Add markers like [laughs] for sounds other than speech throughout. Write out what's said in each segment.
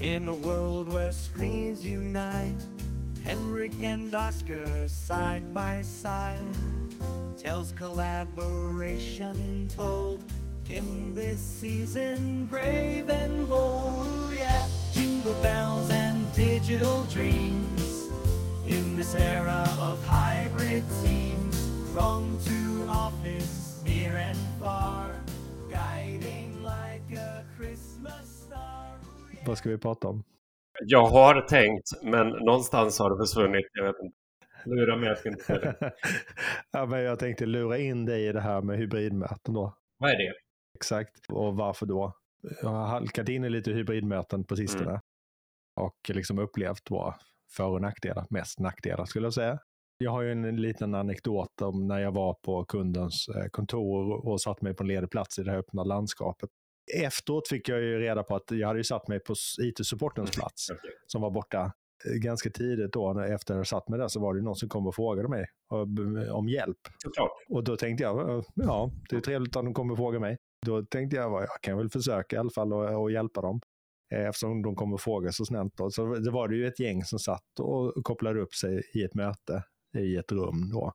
In a world where screens unite, Henrik and Oscar side by side tells collaboration told in this season, brave and bold. Yeah, jingle bells and digital dreams in this era of hybrid teams, from to office, near and far, Vad ska vi prata om? Jag har tänkt, men någonstans har det försvunnit. Jag vet inte. Lura mig, jag ska inte säga det. [laughs] ja, men jag tänkte lura in dig i det här med hybridmöten då. Vad är det? Exakt. Och varför då? Jag har halkat in i lite hybridmöten på sistone. Mm. Och liksom upplevt då för och nackdelar. Mest nackdelar skulle jag säga. Jag har ju en liten anekdot om när jag var på kundens eh, kontor och satt mig på en ledig plats i det här öppna landskapet. Efteråt fick jag ju reda på att jag hade ju satt mig på IT-supportens plats Okej. som var borta eh, ganska tidigt då. när- Efter jag satt mig där så var det någon som kom och frågade mig om- om hjälp. Såklart. Och då tänkte jag, eh, ja, det är trevligt att de kommer och frågar mig. Då tänkte jag, jag kan väl försöka i alla fall och, och hjälpa dem. Eh, Eftersom de kommer och frågar så snällt. Då. Så det var det ju ett gäng som satt och kopplade upp sig i ett möte i ett rum. Då.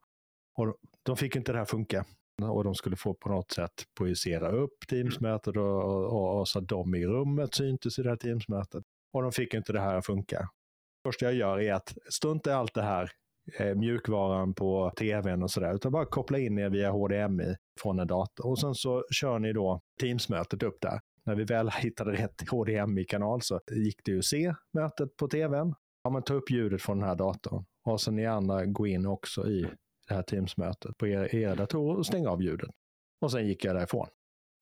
Och de fick inte det här funka. Och de skulle få på något sätt projicera upp Teamsmötet och, och, och, så att de i rummet syntes i det här Teamsmötet. Och de fick inte det här att funka. första jag gör är att strunta i allt det här eh, mjukvaran på tvn och sådär, utan bara koppla in er via HDMI från en dator. Och sen så kör ni då Teams-mötet upp där. När vi väl [laughs] hittade rätt HDMI-kanal så gick det ju att se mötet på tvn. Ja, men ta upp ljudet från den här datorn. Och så ni andra gå in också i det här Teams-mötet på era, era datorer och stänga av ljudet. Och sen gick jag därifrån.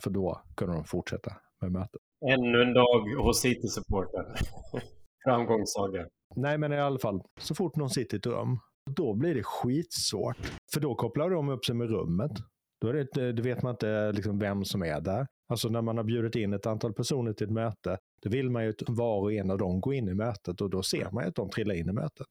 För då kunde de fortsätta med mötet. Ännu en dag hos IT-supporten. [laughs] Framgångssaga. Nej, men i alla fall, så fort någon sitter i ett rum, då blir det skitsvårt. För då kopplar de upp sig med rummet. Då, är det, inte- då vet man inte liksom vem som är där. Alltså när man har bjudit in ett antal personer till ett möte, då vill man ju att var och en av dem går in i mötet och då ser man ju att de trillar in i mötet.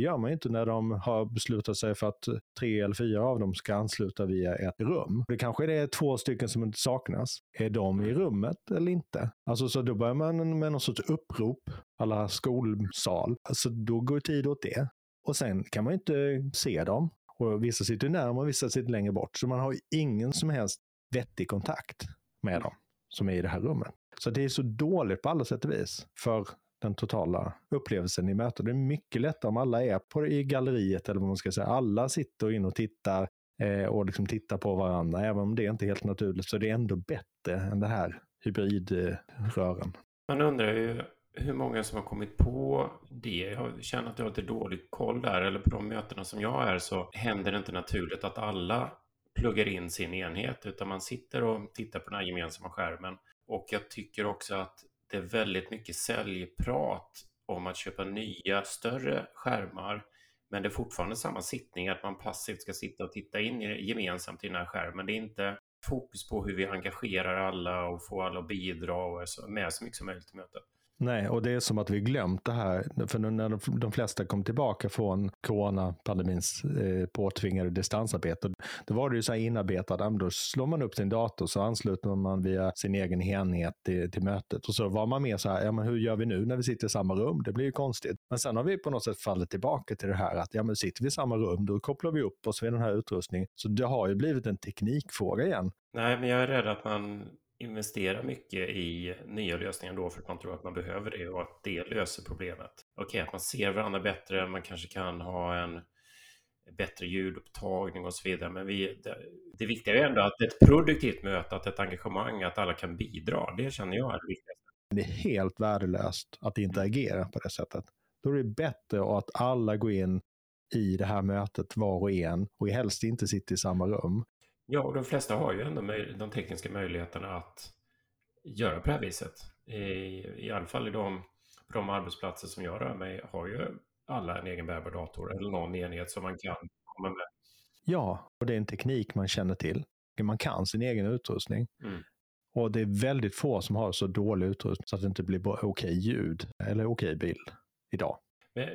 Det gör man ju inte när de har beslutat sig för att tre eller fyra av dem ska ansluta via ett rum. Det kanske är två stycken som inte saknas. Är de i rummet eller inte? Alltså så då börjar man med någon sorts upprop alla skolsal. Alltså då går tid åt det. Och sen kan man ju inte se dem. Och vissa sitter närmare och vissa sitter längre bort. Så man har ju ingen som helst vettig kontakt med dem som är i det här rummet. Så det är så dåligt på alla sätt och vis för den totala upplevelsen i mötet. Det är mycket lättare om alla är på, i galleriet eller vad man ska säga. Alla sitter in och tittar eh, och liksom tittar på varandra. Även om det inte är helt naturligt så är det ändå bättre än det här hybridrören. Man undrar ju hur många som har kommit på det. Jag känner att jag har lite dålig koll där. Eller på de mötena som jag är så händer det inte naturligt att alla pluggar in sin enhet. Utan man sitter och tittar på den här gemensamma skärmen. Och jag tycker också att det är väldigt mycket säljprat om att köpa nya större skärmar. Men det är fortfarande samma sittning, att man passivt ska sitta och titta in gemensamt i den här skärmen. Det är inte fokus på hur vi engagerar alla och får alla att bidra och är med så mycket som möjligt i mötet. Nej, och det är som att vi glömt det här. För när de, flesta kom tillbaka från coronapandemins eh, påtvingade distansarbete, då var det ju så här inarbetat, ja, men då slår man upp sin dator så ansluter man via sin egen enhet till, till mötet. Och så var man mer så här, ja men hur gör vi nu när vi sitter i samma rum? Det blir ju konstigt. Men sen har vi på något sätt fallit tillbaka till det här att, ja men sitter vi i samma rum, då kopplar vi upp oss vid den här utrustningen. Så det har ju blivit en teknikfråga igen. Nej, men jag är rädd att man investerar mycket i nya lösningar då för att man tror att man behöver det och att det löser problemet. Okej, att man ser varandra bättre, man kanske kan ha en bättre ljudupptagning och så vidare. Men vi, det, det viktiga är ändå att ett produktivt möte, att ett engagemang, att alla kan bidra. Det känner jag är det viktigaste. Det är helt värdelöst att interagera på det sättet. Då är det bättre att alla går in i det här mötet var och en och helst inte sitter i samma rum. Ja, och de flesta har ju ändå de tekniska möjligheterna att göra på det här viset. I, i alla fall i de, på de arbetsplatser som jag rör mig har ju alla en egen bärbar dator eller någon enhet som man kan komma med. Ja, och det är en teknik man känner till. Man kan sin egen utrustning. Mm. Och det är väldigt få som har så dålig utrustning så att det inte blir okej ljud eller okej bild idag.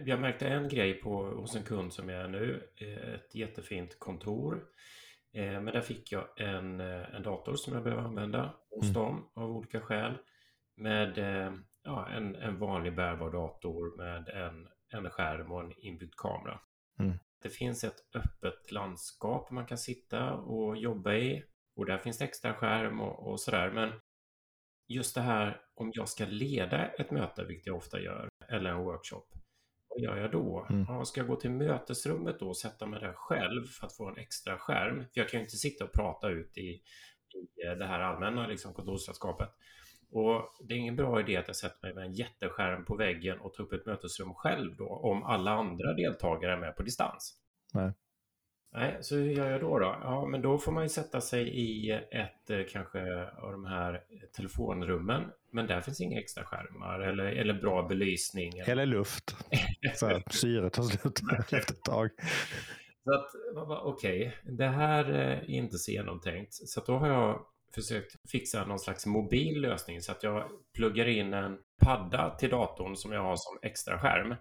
Jag märkte en grej på, hos en kund som jag är nu, ett jättefint kontor. Eh, Men där fick jag en, eh, en dator som jag behöver använda hos Mm. dem av olika skäl. Med eh, ja, en, en vanlig bärbar dator med en, en skärm och en inbyggd kamera. Mm. Det finns ett öppet landskap man kan sitta och jobba i och där finns det extra skärm och, och sådär. Men just det här om jag ska leda ett möte, vilket jag ofta gör, eller en workshop. Vad gör jag då? Mm. Ja, ska jag gå till mötesrummet då och sätta mig där själv för att få en extra skärm? För jag kan ju inte sitta och prata ut i, i det här allmänna liksom, kontorslandskapet. Och det är ingen bra idé att jag sätter mig med en jätteskärm på väggen och tar upp ett mötesrum själv då, om alla andra deltagare är med på distans. Nej. Nej, så hur gör jag då? då? Ja, men då får man ju sätta sig i ett eh, kanske av de här telefonrummen. Men där finns inga extra skärmar eller, eller bra belysning. [laughs] Eller luft. Så här, syret tar slut [laughs] efter ett tag. Så att, okej, det här eh, är inte så genomtänkt. Så att då har jag försökt fixa någon slags mobil lösning så att jag pluggar in en padda till datorn som jag har som extra skärm.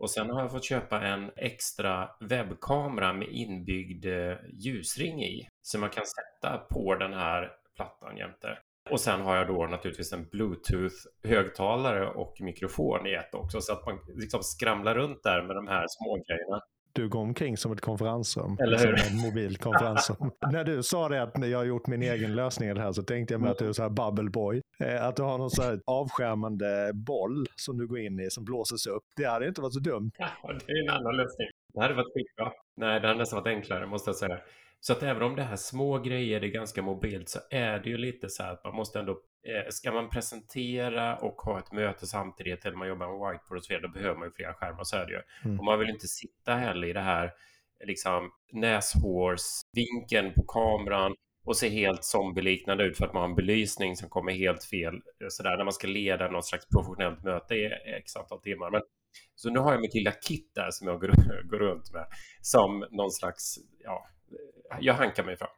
Och sen har jag fått köpa en extra webbkamera med inbyggd eh, ljusring i som man kan sätta på den här plattan jämte. Och sen har jag då naturligtvis en bluetooth-högtalare och mikrofon i ett också så att man liksom skramlar runt där med de här smågrejerna. Du går omkring som ett konferensrum. Eller hur? Som en mobil konferensrum. [laughs] När du sa det att jag har gjort min egen lösning i det här så tänkte jag mig att du är så här bubble boy. Eh, Att du har någon så här avskärmande boll som du går in i som blåses upp. Det hade inte varit så dumt. Ja, det är en annan lösning. Det hade varit skitbra. Nej, det hade nästan varit enklare måste jag säga. Så att även om det här små grejer är ganska mobilt så är det ju lite så här att man måste ändå, eh, ska man presentera och ha ett möte samtidigt eller man jobbar med whiteboard och så vidare, då behöver man ju flera skärmar, så är det ju. Mm. Och man vill inte sitta heller i det här liksom näshårsvinkeln på kameran och se helt zombieliknande ut för att man har en belysning som kommer helt fel eh, sådär när man ska leda något slags professionellt möte i x antal timmar. Men, så nu har jag mitt lilla kit där som jag går, [laughs] går runt med som någon slags, ja, jag hankar mig fram.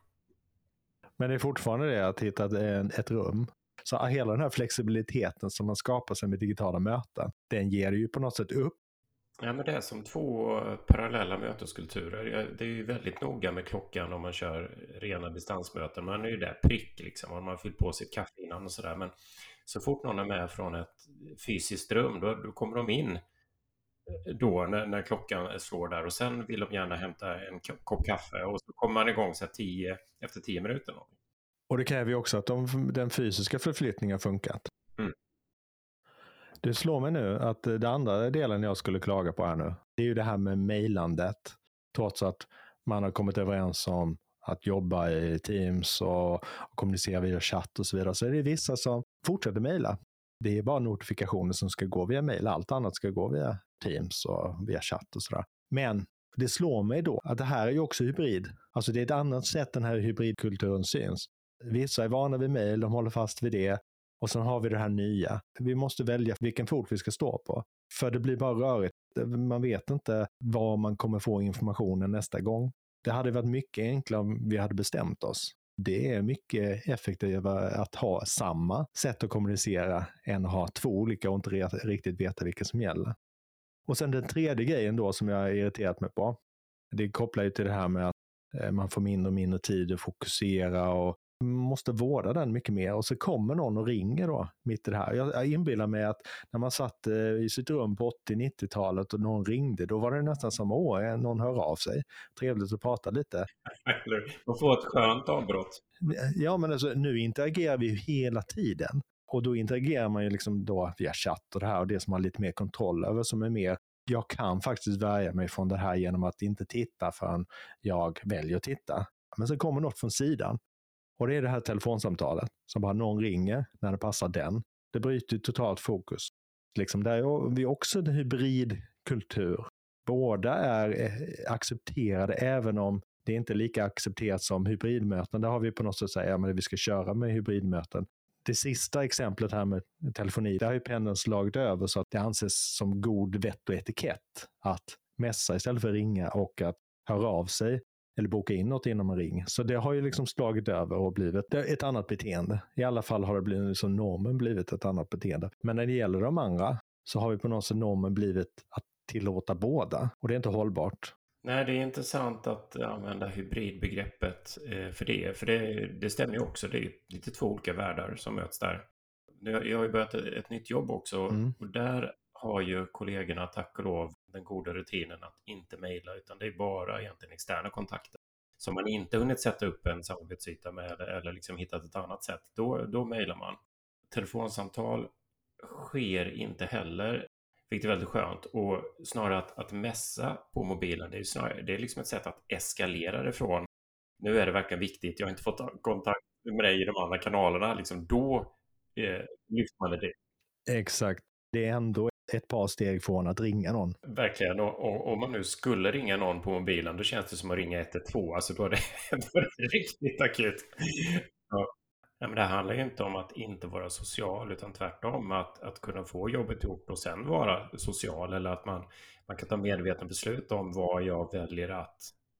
Men det är fortfarande det att hitta ett, rum. Så hela den här flexibiliteten som man skapar sig med digitala möten, den ger ju på något sätt upp. Ja, men det är som två parallella möteskulturer. Det är ju väldigt noga med klockan om man kör rena distansmöten. Man är ju där prick liksom. och Man har fyllt på sitt kaffe innan och sådär. Men så fort någon är med från ett fysiskt rum, då, då kommer de in då när, när klockan slår där och sen vill de gärna hämta en ko- kopp kaffe och så kommer man igång så tio, efter tio minuter. Och det kräver ju också att de, den fysiska förflyttningen har funkat. Mm. Det slår mig nu att det andra delen jag skulle klaga på här nu, det är ju det här med mejlandet. Trots att man har kommit överens om att jobba i Teams och, och kommunicera via chatt och så vidare, så är det vissa som fortsätter mejla. Det är bara notifikationer som ska gå via mejl. Allt annat ska gå via Teams och via chatt och sådär. Men det slår mig då att det här är ju också hybrid. Alltså det är ett annat sätt den här hybridkulturen syns. Vissa är vana vid mejl, de håller fast vid det. Och sen har vi det här nya. Vi måste välja vilken fot vi ska stå på. För det blir bara rörigt. Man vet inte var man kommer få informationen nästa gång. Det hade varit mycket enklare om vi hade bestämt oss. Det är mycket effektivare att ha samma sätt att kommunicera än att ha två olika och inte riktigt veta vilka som gäller. Och sen den tredje grejen då som jag irriterat mig på. Det kopplar ju till det här med att eh, man får mindre och mindre tid att fokusera och måste vårda den mycket mer. Och så kommer någon och ringer då mitt i det här. Jag, jag inbillar mig att när man satt eh, i sitt rum på 80-90-talet och någon ringde, då var det nästan som åh, eh, någon hör av sig. Trevligt att prata lite. [laughs] Eller och få ett skönt avbrott. Ja, men alltså, nu interagerar vi ju hela tiden. Och då interagerar man ju liksom då via chatt och det här och det som man har lite mer kontroll över som är mer jag kan faktiskt värja mig från det här genom att inte titta förrän jag väljer att titta. Men så kommer något från sidan. Och det är det här telefonsamtalet som bara någon ringer när det passar den. Det bryter totalt fokus. Liksom där är vi också en hybridkultur. Båda är eh, accepterade även om det inte är lika accepterat som hybridmöten. Där har vi på något sätt sagt att ja, vi ska köra med hybridmöten. Det sista exemplet här med telefoni, där har ju pendeln slagit över så att det anses som god vett och etikett att messa istället för att ringa och att höra av sig eller boka in något inom en ring. Så det har ju liksom slagit över och blivit ett annat beteende. I alla fall har det blivit som normen blivit ett annat beteende. Men när det gäller de andra så har vi på något sätt normen blivit att tillåta båda och det är inte hållbart. Nej, det är intressant att använda hybridbegreppet eh, för det. För det, det stämmer ju också. Det är lite två olika världar som möts där. Jag har ju börjat ett, ett nytt jobb också Mm. och där har ju kollegorna tack och lov den goda rutinen att inte mejla utan det är bara egentligen externa kontakter. Som man inte hunnit sätta upp en samarbetsyta med eller, eller liksom hittat ett annat sätt, då, då mejlar man. Telefonsamtal sker inte heller, vilket är väldigt skönt. Och snarare att, att mässa på mobilen, det är, snarare, det är liksom ett sätt att eskalera det från nu är det verkligen viktigt, jag har inte fått kontakt med dig i de andra kanalerna, liksom då eh, lyfter man det. Exakt. Det är ändå ett par steg från att ringa någon. Verkligen, och, om man nu skulle ringa någon på mobilen, då känns det som att ringa 112, alltså då är det, [laughs] då är det riktigt akut. Ja. Ja, men det handlar ju inte om att inte vara social, utan tvärtom att, att kunna få jobbet gjort och sen vara social, eller att man, man kan ta medvetna beslut om vad jag väljer att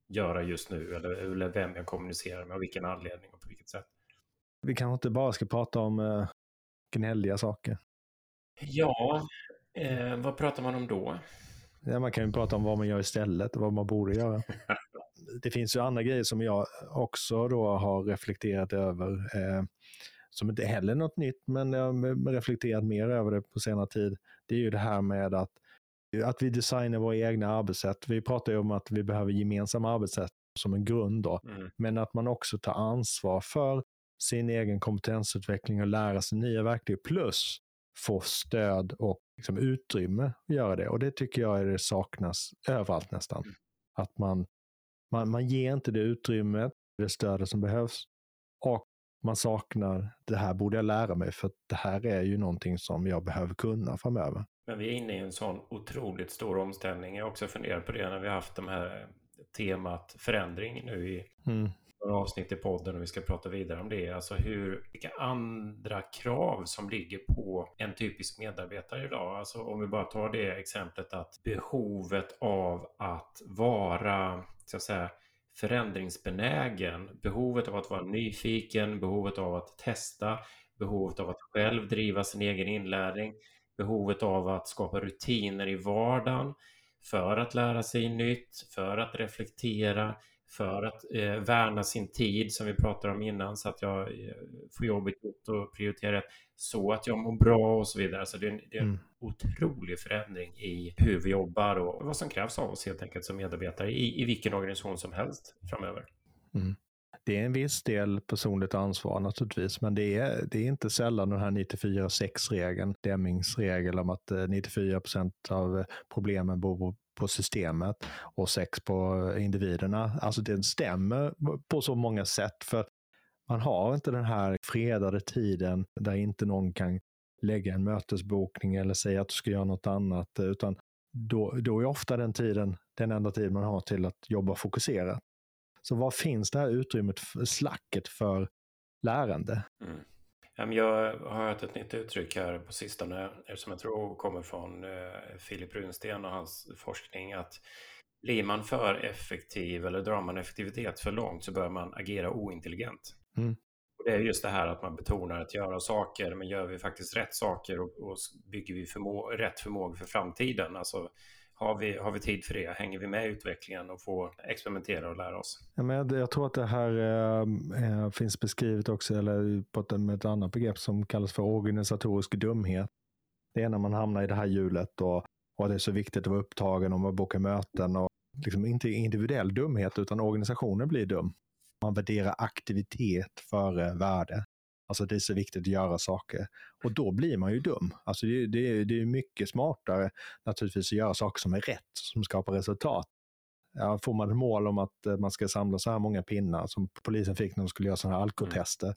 göra just nu, eller, eller vem jag kommunicerar med och vilken anledning och på vilket sätt. Vi kanske inte bara ska prata om uh, gnälliga saker. Ja, eh, vad pratar man om då? Ja, man kan ju prata om vad man gör istället och vad man borde göra. det finns ju andra grejer som jag också då har reflekterat över. Eh, som inte heller är något nytt, men jag har reflekterat mer över det på senare tid. Det är ju det här med att, att vi designar våra egna arbetssätt. Vi pratar ju om att vi behöver gemensamma arbetssätt som en grund då, Mm. men att man också tar ansvar för sin egen kompetensutveckling och lära sig nya verktyg plus få stöd och liksom utrymme att göra det. Och det tycker jag är det saknas överallt nästan. Att man, man, man ger inte det utrymmet, det stödet som behövs. Och man saknar, det här borde jag lära mig för det här är ju någonting som jag behöver kunna framöver. Men vi är inne i en sån otroligt stor omställning. Jag har också funderat på det när vi har haft de här temat förändring nu i Mm några avsnitt i podden och vi ska prata vidare om det. Alltså hur, vilka andra krav som ligger på en typisk medarbetare idag. Alltså om vi bara tar det exemplet att behovet av att vara, så att säga, förändringsbenägen, behovet av att vara nyfiken, behovet av att testa, behovet av att själv driva sin egen inlärning, behovet av att skapa rutiner i vardagen för att lära sig nytt, för att reflektera, för att eh, värna sin tid som vi pratade om innan så att jag eh, får jobbet gjort och prioriterar rätt så att jag mår bra och så vidare. Så det är en, det är en Mm. otrolig förändring i hur vi jobbar och vad som krävs av oss helt enkelt som medarbetare i, i vilken organisation som helst framöver. Det är en viss del personligt ansvar naturligtvis, men det är, det är inte sällan den här 94-6-regeln, Demmings regel om att eh, 94 procent av eh, problemen beror på systemet och sex på individerna. Alltså det stämmer på så många sätt för man har inte den här fredade tiden där inte någon kan lägga en mötesbokning eller säga att du ska göra något annat, utan då, då är ofta den tiden den enda tid man har till att jobba fokuserat. Så var finns det här utrymmet, slacket för lärande? Mm. Jag har hört ett nytt uttryck här på sistone som jag tror kommer från eh, Filip Runsten och hans forskning att blir man för effektiv eller drar man effektivitet för långt så bör man agera ointelligent. Mm. Och det är just det här att man betonar att göra saker, men gör vi faktiskt rätt saker och, och bygger vi förmå rätt förmåga för framtiden? Alltså, har vi, har vi tid för det? Hänger vi med i utvecklingen och får experimentera och lära oss? Ja, men jag, jag tror att det här äh, finns beskrivet också, eller på ett, med ett annat begrepp som kallas för organisatorisk dumhet. Det är när man hamnar i det här hjulet och, och det är så viktigt att vara upptagen och man bokar möten. Och liksom inte individuell dumhet, utan organisationen blir dum. Man värderar aktivitet före värde. Alltså det är så viktigt att göra saker. Och då blir man ju dum. Alltså det, det, det är mycket smartare naturligtvis att göra saker som är rätt, som skapar resultat. Ja, får man ett mål om att eh, man ska samla så här många pinnar som polisen fick när de skulle göra sådana här alkotester.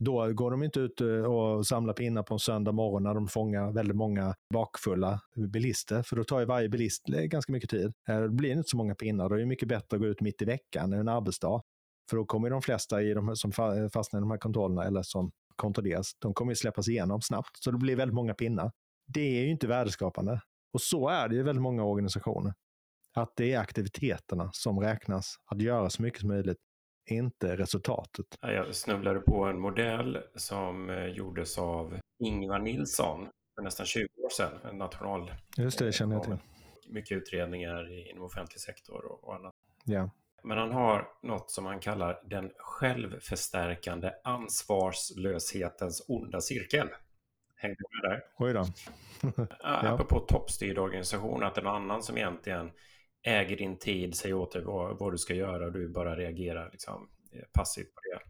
Då går de inte ut eh, och samlar pinnar på en söndag morgon när de fångar väldigt många bakfulla bilister. För då tar ju varje bilist ganska mycket tid. Eh, Det blir inte så många pinnar. Då är det mycket bättre att gå ut mitt i veckan, en arbetsdag. För då kommer de flesta i de, som fa- fastnar i de här kontrollerna eller som kontrolleras, de kommer ju släppas igenom snabbt. Så det blir väldigt många pinnar. Det är ju inte värdeskapande. Och så är det i väldigt många organisationer. Att det är aktiviteterna som räknas. Att göra så mycket som möjligt, inte resultatet. Ja, Jag snubblade på en modell som eh, gjordes av Ingvar Nilsson för nästan 20 år sedan. En national... Just det, det känner jag till. Mycket utredningar inom offentlig sektor och annat. Ja. Men han har något som han kallar den självförstärkande ansvarslöshetens onda cirkel. Hängde du med där? Oj då. [laughs] ja. Apropå toppstyrd organisation, att det är någon annan som egentligen äger din tid, säger åt dig vad, vad du ska göra och du bara reagerar liksom, eh, passivt på det.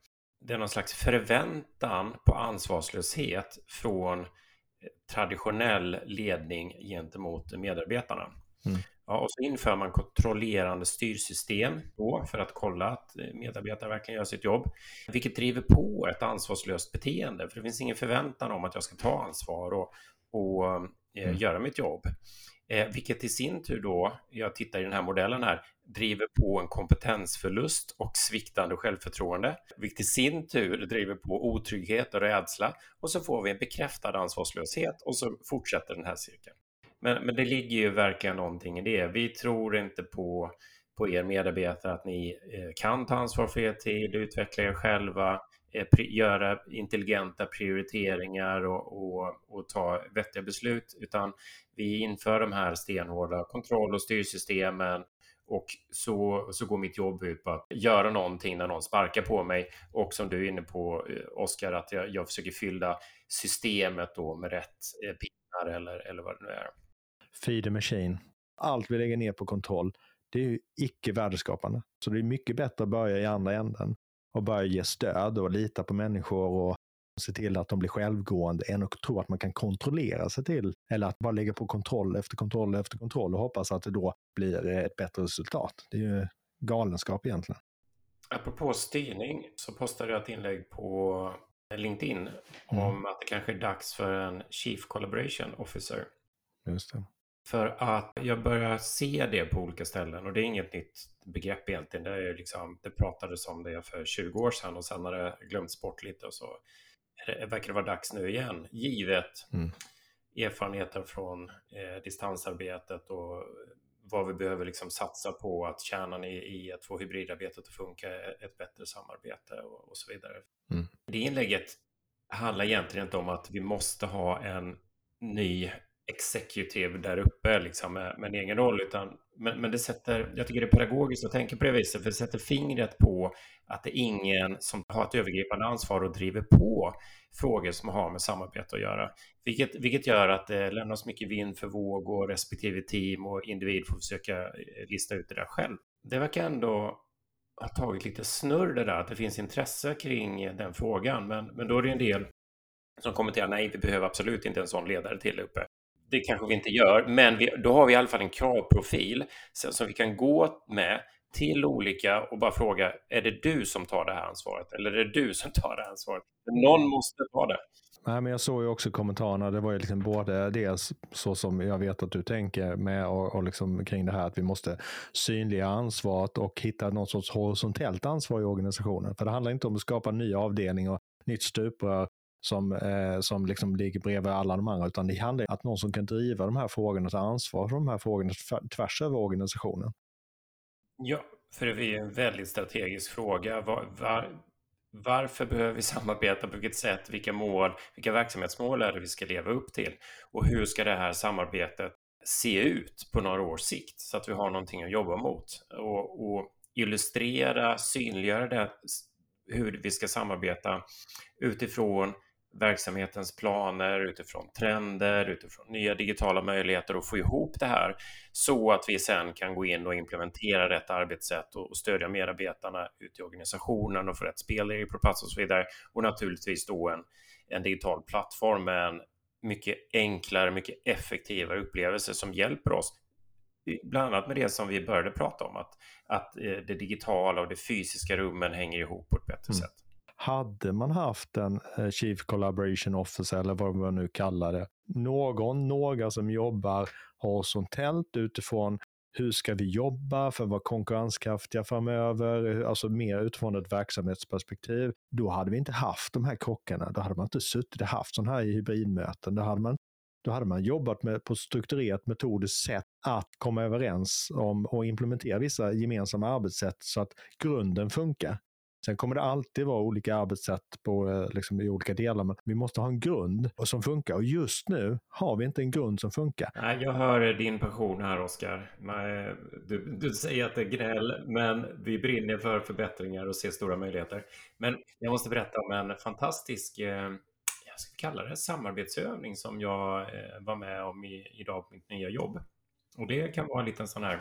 Det är någon slags förväntan på ansvarslöshet från eh, traditionell ledning gentemot medarbetarna. Mm. Ja, och så inför man kontrollerande styrsystem då för att kolla att eh, medarbetare verkligen gör sitt jobb, vilket driver på ett ansvarslöst beteende. För det finns ingen förväntan om att jag ska ta ansvar och, och eh, mm. göra mitt jobb. Eh, vilket i sin tur då, jag tittar i den här modellen här, driver på en kompetensförlust och sviktande självförtroende, vilket i sin tur driver på otrygghet och rädsla och så får vi en bekräftad ansvarslöshet och så fortsätter den här cirkeln. Men, men det ligger ju verkligen någonting i det. Vi tror inte på, på er medarbetare att ni eh, kan ta ansvar för er tid, utveckla er själva, eh, göra intelligenta prioriteringar och, och, och, ta vettiga beslut, utan vi inför de här stenhårda kontroll och styrsystemen och så, så går mitt jobb ut på att göra någonting när någon sparkar på mig och som du är inne på eh, Oskar, att jag, jag försöker fylla systemet då med rätt pinnar eller, eller vad det nu är. Feed the machine. Allt vi lägger ner på kontroll, det är ju icke värdeskapande. Så det är mycket bättre att börja i andra änden och börja ge stöd och lita på människor och se till att de blir självgående än att tro att man kan kontrollera sig till eller att bara lägga på kontroll efter kontroll efter kontroll och hoppas att det då blir ett bättre resultat. Det är ju galenskap egentligen. Apropå styrning så postade jag ett inlägg på LinkedIn mm. om att det kanske är dags för en Chief Collaboration Officer. Just det. För att jag börjar se det på olika ställen och det är inget nytt begrepp egentligen. Det, är liksom, det pratades om det för 20 år sedan och sen har det glömts bort lite och så det verkar det vara dags nu igen, givet mm. erfarenheten från eh, distansarbetet och vad vi behöver liksom satsa på att kärnan i, i att få hybridarbetet att funka, ett bättre samarbete och, och så vidare. Mm. Det inlägget handlar egentligen inte om att vi måste ha en ny executive där uppe liksom med, med en egen roll, utan men, men det sätter, jag tycker det är pedagogiskt att tänka på det viset, för det sätter fingret på att det är ingen som har ett övergripande ansvar och driver på frågor som har med samarbete att göra. Vilket, vilket gör att det lämnas mycket vind för våg och respektive team och individ får försöka eh, lista ut det där själv. Det verkar ändå ha tagit lite snurr det där, att det finns intresse kring den frågan, men, men då är det en del som kommenterar nej, vi behöver absolut inte en sån ledare till uppe det kanske vi inte gör, men vi, då har vi i alla fall en kravprofil som vi kan gå med till olika och bara fråga, är det du som tar det här ansvaret? Eller är det du som tar det här ansvaret? Någon måste ta det. Nej, men jag såg ju också kommentarerna, det var ju liksom både dels så som jag vet att du tänker med och, och liksom kring det här att vi måste synliga ansvaret och hitta någon sorts horisontellt ansvar i organisationen. För det handlar inte om att skapa en ny avdelning och nytt stuprör som, eh, som liksom ligger bredvid alla de andra, utan det handlar om att någon som kan driva de här frågorna ta ansvar för de här frågorna tvärs över organisationen. Ja, för det är en väldigt strategisk fråga. Var, var, varför behöver vi samarbeta? På vilket sätt? Vilka mål? Vilka verksamhetsmål är det vi ska leva upp till? Och hur ska det här samarbetet se ut på några års sikt så att vi har någonting att jobba mot? Och, och illustrera, synliggöra det, hur vi ska samarbeta utifrån verksamhetens planer, utifrån trender, utifrån nya digitala möjligheter och få ihop det här så att vi sen kan gå in och implementera rätt arbetssätt och stödja medarbetarna ute i organisationen och få rätt spelregler på plats och så vidare. Och naturligtvis då en, en digital plattform med en mycket enklare, mycket effektivare upplevelse som hjälper oss bland annat med det som vi började prata om, att, att eh, det digitala och det fysiska rummen hänger ihop på ett bättre mm. sätt. Hade man haft en eh, Chief Collaboration Officer eller vad man nu kallar det, någon, några som jobbar horisontellt utifrån hur ska vi jobba för att vara konkurrenskraftiga framöver, eh, alltså mer utifrån ett verksamhetsperspektiv. Då hade vi inte haft de här krockarna. Då hade man inte suttit och haft sådana här hybridmöten. Då hade man, då hade man jobbat med, på strukturerat metodiskt sätt att komma överens om och implementera vissa gemensamma arbetssätt så att grunden funkar. Sen kommer det alltid vara olika arbetssätt på, eh, liksom, i olika delar, men vi måste ha en grund som funkar. Och just nu har vi inte en grund som funkar. Nej, jag hör din passion här, Oskar. Du, du säger att det är gnäll, men vi brinner för förbättringar och ser stora möjligheter. Men jag måste berätta om en fantastisk eh, jag ska kalla det, samarbetsövning som jag eh, var med om i, idag på mitt nya jobb. Och det kan vara en liten sån här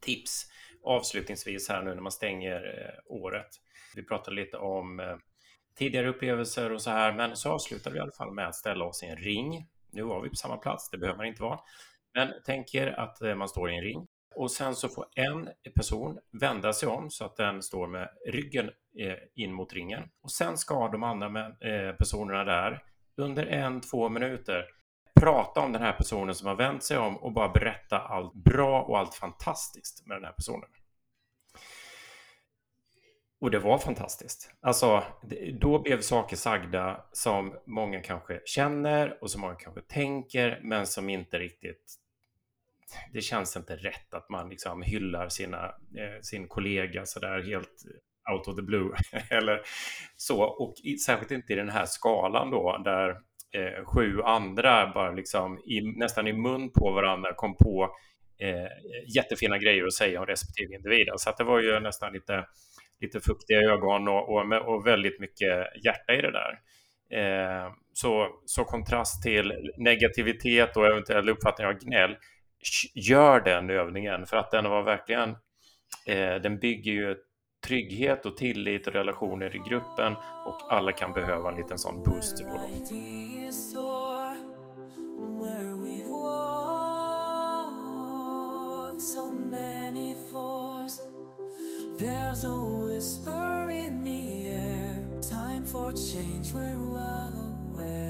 tips avslutningsvis här nu när man stänger året. Vi pratade lite om eh, tidigare upplevelser och så här, men så avslutade vi i alla fall med att ställa oss i en ring. Nu var vi på samma plats, det behöver man inte vara. Men tänk er att eh, man står i en ring och sen så får en person vända sig om så att den står med ryggen eh, in mot ringen. Och sen ska de andra personerna där under en, två minuter prata om den här personen som har vänt sig om och bara berätta allt bra och allt fantastiskt med den här personen. Och det var fantastiskt. Alltså, då blev saker sagda som många kanske känner och som många kanske tänker, men som inte riktigt... Det känns inte rätt att man liksom hyllar sina, eh, sin kollega sådär helt out of the blue. [laughs] Eller så, och i, särskilt inte i den här skalan då, där eh, sju andra bara liksom i, nästan i mun på varandra kom på eh, jättefina grejer att säga om respektive individ. Så att det var ju nästan lite lite fuktiga ögon och, och, och väldigt mycket hjärta i det där. Eh, så, så kontrast till negativitet och eventuell uppfattning av gnäll, gör den övningen för att den var verkligen, eh, den bygger ju trygghet och tillit och relationer i gruppen och alla kan behöva en liten sån boost. På dem. There's a whisper in the air. Time for change, we're well aware.